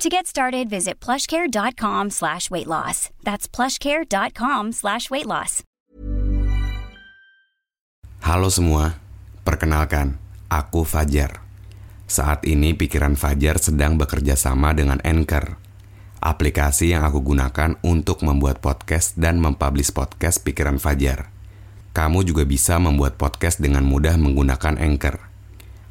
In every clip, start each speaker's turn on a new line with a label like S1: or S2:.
S1: To get started, visit plushcare.com slash weight. That's plushcare.com slash weight.
S2: Halo semua, perkenalkan, aku Fajar. Saat ini pikiran Fajar sedang bekerja sama dengan Anchor, aplikasi yang aku gunakan untuk membuat podcast dan mempublish podcast pikiran Fajar. Kamu juga bisa membuat podcast dengan mudah menggunakan Anchor.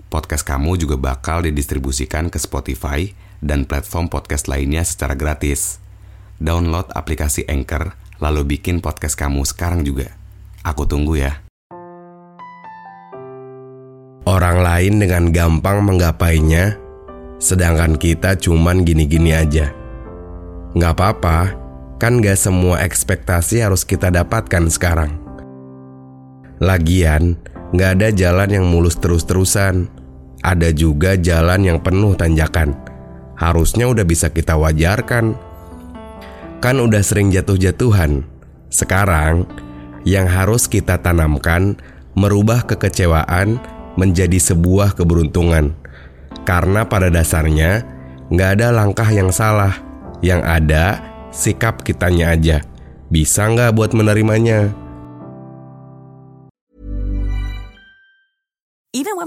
S2: Podcast kamu juga bakal didistribusikan ke Spotify dan platform podcast lainnya secara gratis. Download aplikasi Anchor, lalu bikin podcast kamu sekarang juga. Aku tunggu ya.
S3: Orang lain dengan gampang menggapainya, sedangkan kita cuman gini-gini aja. Nggak apa-apa, kan gak semua ekspektasi harus kita dapatkan sekarang. Lagian, nggak ada jalan yang mulus terus-terusan. Ada juga jalan yang penuh tanjakan. Harusnya udah bisa kita wajarkan. Kan udah sering jatuh-jatuhan. Sekarang, yang harus kita tanamkan merubah kekecewaan menjadi sebuah keberuntungan. Karena pada dasarnya nggak ada langkah yang salah, yang ada sikap kitanya aja. Bisa nggak buat menerimanya?